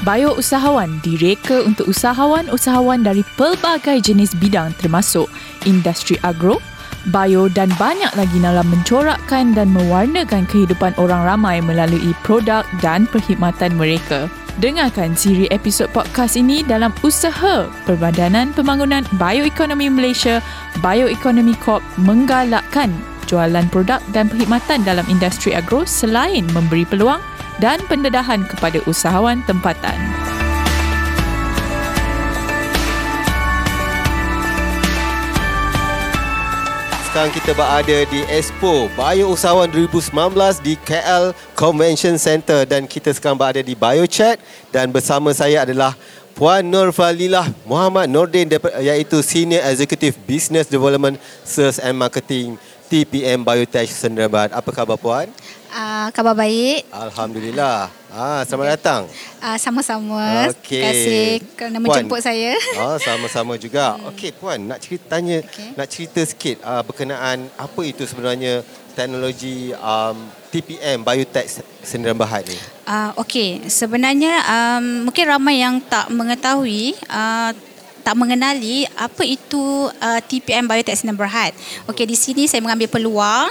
Bio Usahawan direka untuk usahawan-usahawan dari pelbagai jenis bidang termasuk industri agro, bio dan banyak lagi dalam mencorakkan dan mewarnakan kehidupan orang ramai melalui produk dan perkhidmatan mereka. Dengarkan siri episod podcast ini dalam usaha Perbadanan Pembangunan Bioekonomi Malaysia Bioeconomy Corp menggalakkan jualan produk dan perkhidmatan dalam industri agro selain memberi peluang dan pendedahan kepada usahawan tempatan. Sekarang kita berada di Expo Bio Usahawan 2019 di KL Convention Center dan kita sekarang berada di BioChat dan bersama saya adalah Puan Nur Falilah Muhammad Nordin iaitu Senior Executive Business Development Sales and Marketing TPM Biotech Sendrabat. Apa khabar Puan? Uh, khabar baik. Alhamdulillah. Ah, selamat datang. Uh, sama-sama. Okay. Terima kasih kerana Puan. menjemput saya. Ah, sama-sama juga. Hmm. Okey, puan, nak cerita tanya, okay. nak cerita sikit uh, berkenaan apa itu sebenarnya teknologi um, TPM Biotech Sendirian Berhad ni. Uh, Okey, sebenarnya um, mungkin ramai yang tak mengetahui uh, tak mengenali apa itu uh, TPM Biotech Sinar Berhad. Okey di sini saya mengambil peluang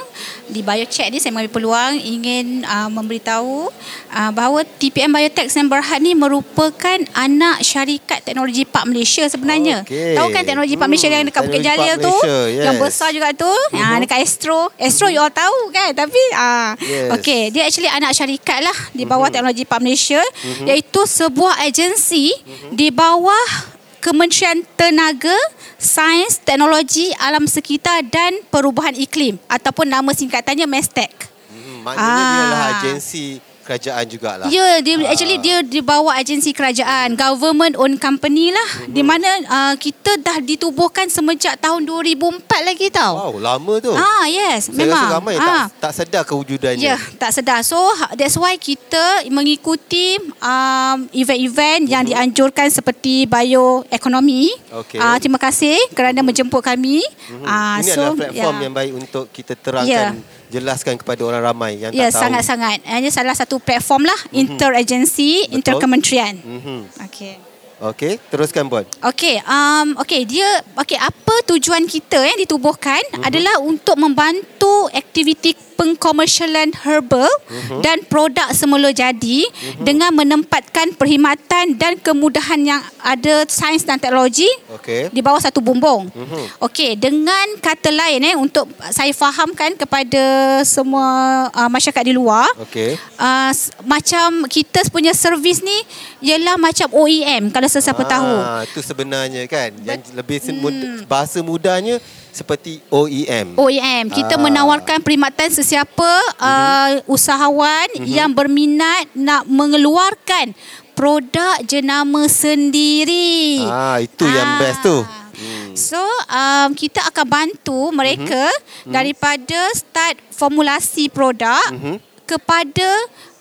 di BioChat ni saya mengambil peluang ingin uh, memberitahu uh, bahawa TPM Biotech Sinar Berhad ni merupakan anak syarikat teknologi Park Malaysia sebenarnya. Okay. Tahu kan teknologi Park Malaysia hmm, yang dekat Bukit Jalil tu? Yes. Yang besar juga tu. Uh-huh. Uh, dekat Astro. Astro uh-huh. you all tahu kan? Tapi uh, yes. okey dia actually anak syarikat lah di bawah uh-huh. teknologi Park Malaysia uh-huh. iaitu sebuah agensi uh-huh. di bawah Kementerian Tenaga, Sains, Teknologi, Alam Sekitar dan Perubahan Iklim ataupun nama singkatannya MESTEC. Hmm, maknanya ah. dia adalah agensi kerajaan jugalah. Ya, yeah, dia uh. actually dia di bawah agensi kerajaan, government owned company lah. Mm-hmm. Di mana uh, kita dah ditubuhkan semenjak tahun 2004 lagi tau. Wow, lama tu. Ah, yes, Saya memang. Rasa ramai ah. tak, tak sedar kewujudannya. Ya, yeah, tak sedar. So, that's why kita mengikuti um, event-event mm-hmm. yang mhm. dianjurkan seperti bioekonomi. Okay. Uh, terima kasih kerana menjemput kami. Mm-hmm. Uh, Ini so, adalah platform yeah. yang baik untuk kita terangkan yeah jelaskan kepada orang ramai yang ya, tak tahu. Ya, sangat-sangat. Ini salah satu platform lah, mm-hmm. interagency, Betul. interkementerian. Mm-hmm. Okey. Okey, teruskan Puan. Okey, um, okey dia okey apa tujuan kita yang ditubuhkan mm-hmm. adalah untuk membantu aktiviti pengkomersialan herbal uh-huh. dan produk semula jadi uh-huh. dengan menempatkan perkhidmatan dan kemudahan yang ada sains dan teknologi okay. di bawah satu bumbung. Uh-huh. Okey, dengan kata lain eh untuk saya fahamkan kepada semua uh, masyarakat di luar. Okey. Uh, macam kita punya servis ni ialah macam OEM kalau sesiapa ah, tahu. itu sebenarnya kan yang lebih hmm. bahasa mudahnya seperti OEM. OEM. Kita ah. menawarkan perkhidmatan sesiapa uh-huh. uh, usahawan uh-huh. yang berminat nak mengeluarkan produk jenama sendiri. Ah itu ah. yang best tu. Hmm. So um, kita akan bantu mereka uh-huh. daripada start formulasi produk uh-huh. kepada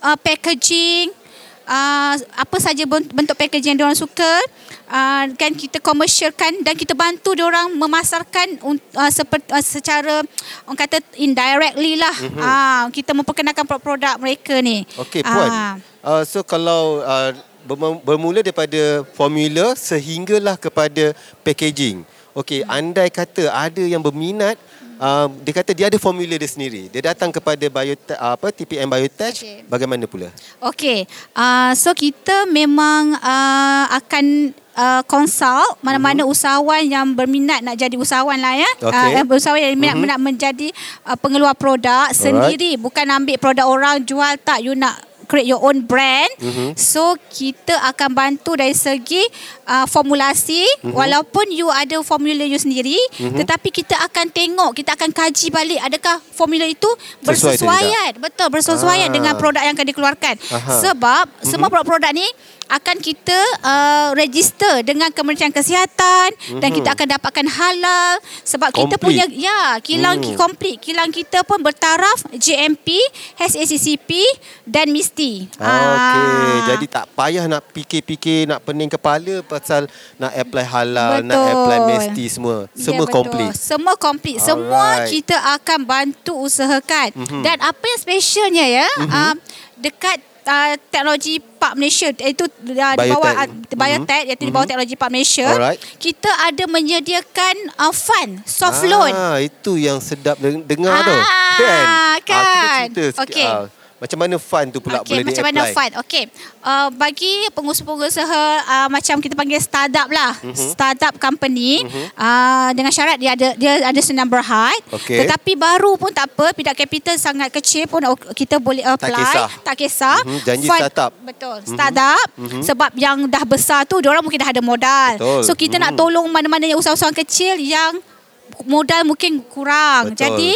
uh, packaging uh, apa saja bentuk packaging yang diorang suka uh, kan kita komersialkan dan kita bantu orang memasarkan uh, seperti uh, secara orang kata indirectly lah mm-hmm. uh, kita memperkenalkan produk-produk mereka ni. Okey puan. Uh, uh, so kalau uh, bermula daripada formula sehinggalah kepada packaging. Okey, hmm. andai kata ada yang berminat uh, dia kata dia ada formula dia sendiri. Dia datang kepada biotech apa TPM Biotech okay. bagaimana pula? Okey. Uh, so kita memang uh, akan uh, consult mana-mana uh-huh. usahawan yang berminat nak jadi usahawan lah ya. Okay. Uh, usahawan yang minat uh-huh. menjadi uh, pengeluar produk Alright. sendiri bukan ambil produk orang jual tak you nak create your own brand. Mm-hmm. So kita akan bantu dari segi uh, formulasi mm-hmm. walaupun you ada formula you sendiri mm-hmm. tetapi kita akan tengok, kita akan kaji balik adakah formula itu bersesuaian. Betul, bersesuaian ah. dengan produk yang akan dikeluarkan. Aha. Sebab mm-hmm. semua produk-produk ni akan kita uh, register dengan Kementerian Kesihatan mm-hmm. dan kita akan dapatkan halal sebab complete. kita punya ya kilang mm. komplit kilang kita pun bertaraf GMP, HACCP dan MISTI. Okey, ah. jadi tak payah nak fikir-fikir nak pening kepala pasal nak apply halal, betul. nak apply MISTI semua. Semua ya, komplit. Semua komplit. Semua kita akan bantu usahakan. Mm-hmm. Dan apa yang specialnya ya, mm-hmm. uh, dekat uh, teknologi Park Malaysia itu uh, di bawah uh, biotech mm-hmm. iaitu di bawah mm-hmm. teknologi Park Malaysia. Alright. Kita ada menyediakan uh, fund soft ah, loan. Ah itu yang sedap dengar ah, tu. Kan? kan. Ah, kita cerita okay. Uh, macam mana fund tu pula okay, boleh macam di-apply? Macam mana fund? Okey. Uh, bagi pengusaha-pengusaha uh, macam kita panggil startup lah. Uh-huh. Startup company uh-huh. uh, dengan syarat dia ada dia ada senam berhad. Okay. Tetapi baru pun tak apa, pindah capital sangat kecil pun kita boleh apply. Tak kisah. Tak kisah. Uh-huh. Janji fund, startup. Betul. Startup uh-huh. sebab yang dah besar tu dia orang mungkin dah ada modal. Betul. So kita uh-huh. nak tolong mana-mana yang usaha-usaha kecil yang modal mungkin kurang. Betul. Jadi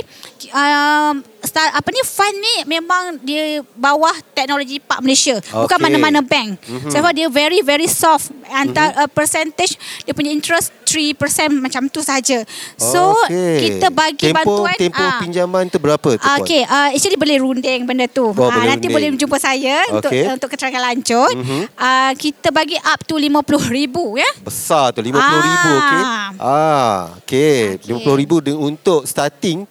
um, start, apa ni fund ni memang dia bawah teknologi Park Malaysia. Okay. Bukan mana-mana bank. Mm-hmm. Sebab dia very very soft antara mm-hmm. uh, percentage dia punya interest 3% macam tu saja. So okay. kita bagi tempoh, bantuan tempoh uh, pinjaman tu berapa tu? Okey, uh, actually boleh runding benda tu. Oh, uh, nanti runding. boleh jumpa saya okay. untuk uh, untuk keterangan lanjut. Mm-hmm. Uh, kita bagi up to 50,000 ya. Besar tu 50,000 ah. okey. Ah, okey. Okay. 50,000 untuk starting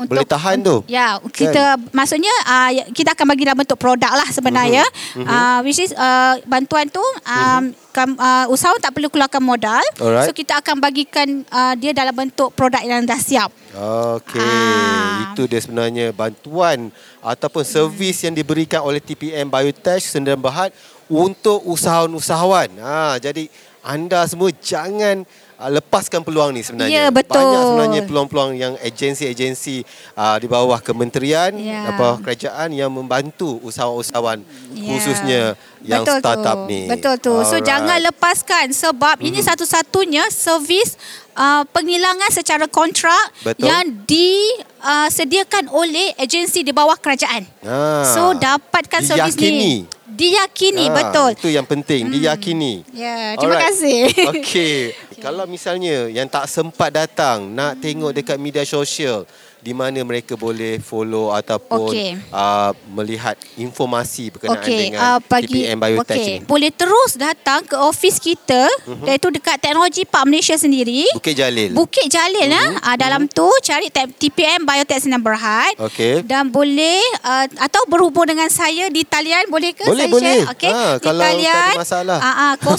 untuk boleh tahan tu. Ya, kita kan? maksudnya uh, kita akan bagi dalam bentuk produk lah sebenarnya. Uh-huh. Uh, which is uh, bantuan tu um, kam, uh, usahawan tak perlu keluarkan modal. Alright. So kita akan bagikan uh, dia dalam bentuk produk yang dah siap. Okey, uh. itu dia sebenarnya bantuan ataupun servis hmm. yang diberikan oleh TPM Biotech Sendirian Berhad untuk usahawan-usahawan. Ha, jadi anda semua jangan uh, lepaskan peluang ni sebenarnya. Ya, betul. Banyak sebenarnya peluang-peluang yang agensi-agensi uh, di bawah kementerian, ya. bawah kerajaan yang membantu usahawan-usahawan ya. khususnya yang betul startup tu. ni. Betul tu. Alright. So jangan lepaskan sebab mm-hmm. ini mhm. satu-satunya servis uh, penghilangan secara kontrak betul. yang disediakan uh, oleh agensi di bawah kerajaan. Ah. So dapatkan servis ni diyakini ha, betul itu yang penting hmm. diyakini ya terima Alright. kasih okey kalau misalnya yang tak sempat datang nak hmm. tengok dekat media sosial di mana mereka boleh follow ataupun okay. uh, melihat informasi berkenaan okay. dengan uh, bagi, TPM Biotech okay. ini. Boleh terus datang ke ofis kita uh-huh. iaitu dekat Teknologi Park Malaysia sendiri. Bukit Jalil. Bukit Jalil uh-huh. uh, dalam uh-huh. tu cari TPM Biotech Sinar Berhad. Okay. Dan boleh uh, atau berhubung dengan saya di talian boleh ke boleh, saya boleh. share? Okay. Ha, di kalau talian, tak ada masalah. Uh, uh,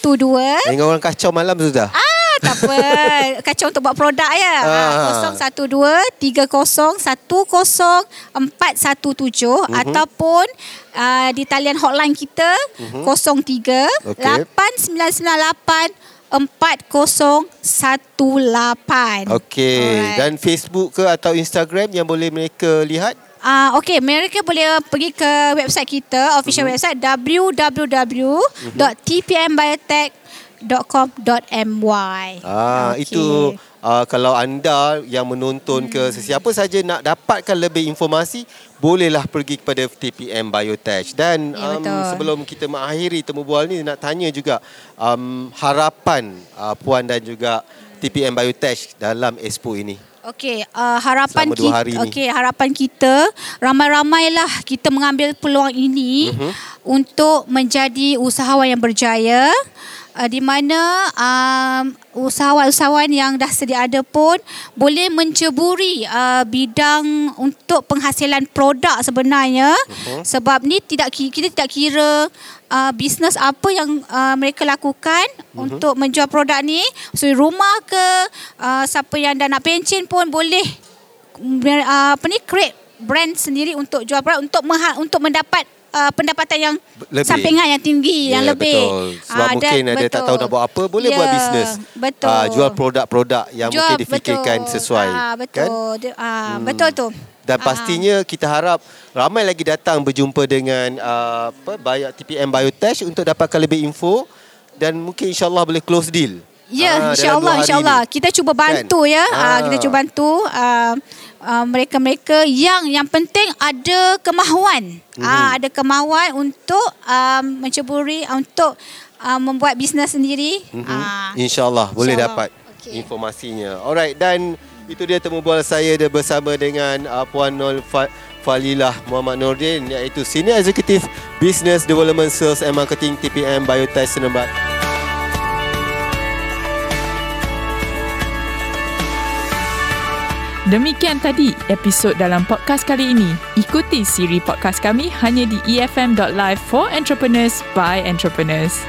012 Dengan orang kacau malam sudah. Ah tak apa. Kacau untuk buat produk ya. Ah. 012 30 10 417 uh-huh. ataupun uh, di talian hotline kita uh-huh. 03 okay. 8998 4018. Okey. Dan Facebook ke atau Instagram yang boleh mereka lihat? Ah uh, okey, mereka boleh pergi ke website kita, official uh-huh. website www.tpmbiotech.com www.com.my. Ah okay. itu uh, kalau anda yang menonton hmm. ke sesiapa saja nak dapatkan lebih informasi bolehlah pergi kepada TPM Biotech dan ya, um, sebelum kita mengakhiri temu bual ni nak tanya juga um, harapan uh, puan dan juga TPM Biotech dalam expo ini. Okey, uh, harapan kita okey, harapan kita ramai-ramailah kita mengambil peluang ini uh-huh. untuk menjadi usahawan yang berjaya uh, di mana um, usahawan-usahawan yang dah sedia ada pun boleh menceburi uh, bidang untuk penghasilan produk sebenarnya uh-huh. sebab ni tidak kita tidak kira uh, bisnes apa yang uh, mereka lakukan uh-huh. untuk menjual produk ni so rumah ke uh, siapa yang dah nak pencen pun boleh uh, apa ni create brand sendiri untuk jual produk untuk meha- untuk mendapat uh, pendapatan yang lebih. sampingan yang tinggi yeah, yang lebih. Betul. Sebab uh, mungkin ada betul. tak tahu nak buat apa boleh yeah, buat bisnes. Betul. Uh, jual produk-produk yang jual, mungkin difikirkan betul. sesuai. Uh, betul. Kan? Uh, hmm. Betul tu. Dan pastinya kita harap ramai lagi datang berjumpa dengan uh, apa Bio TPM Biotech untuk dapatkan lebih info dan mungkin insyaAllah boleh close deal. Ya, yeah, insyaAllah, insyaAllah. Kita cuba bantu kan? ya. Ha. kita cuba bantu. Uh, uh, mereka-mereka yang yang penting ada kemahuan. Mm-hmm. Uh, ada kemahuan untuk um, menceburi untuk uh, membuat bisnes sendiri. Mm-hmm. Uh, InsyaAllah boleh dapat okay. informasinya. Alright dan itu dia temu bual saya dia bersama dengan uh, Puan Nol Falilah Muhammad Nordin iaitu Senior Executive Business Development Sales and Marketing TPM Biotech Senembat. Demikian tadi episod dalam podcast kali ini. Ikuti siri podcast kami hanya di efm.live for entrepreneurs by entrepreneurs.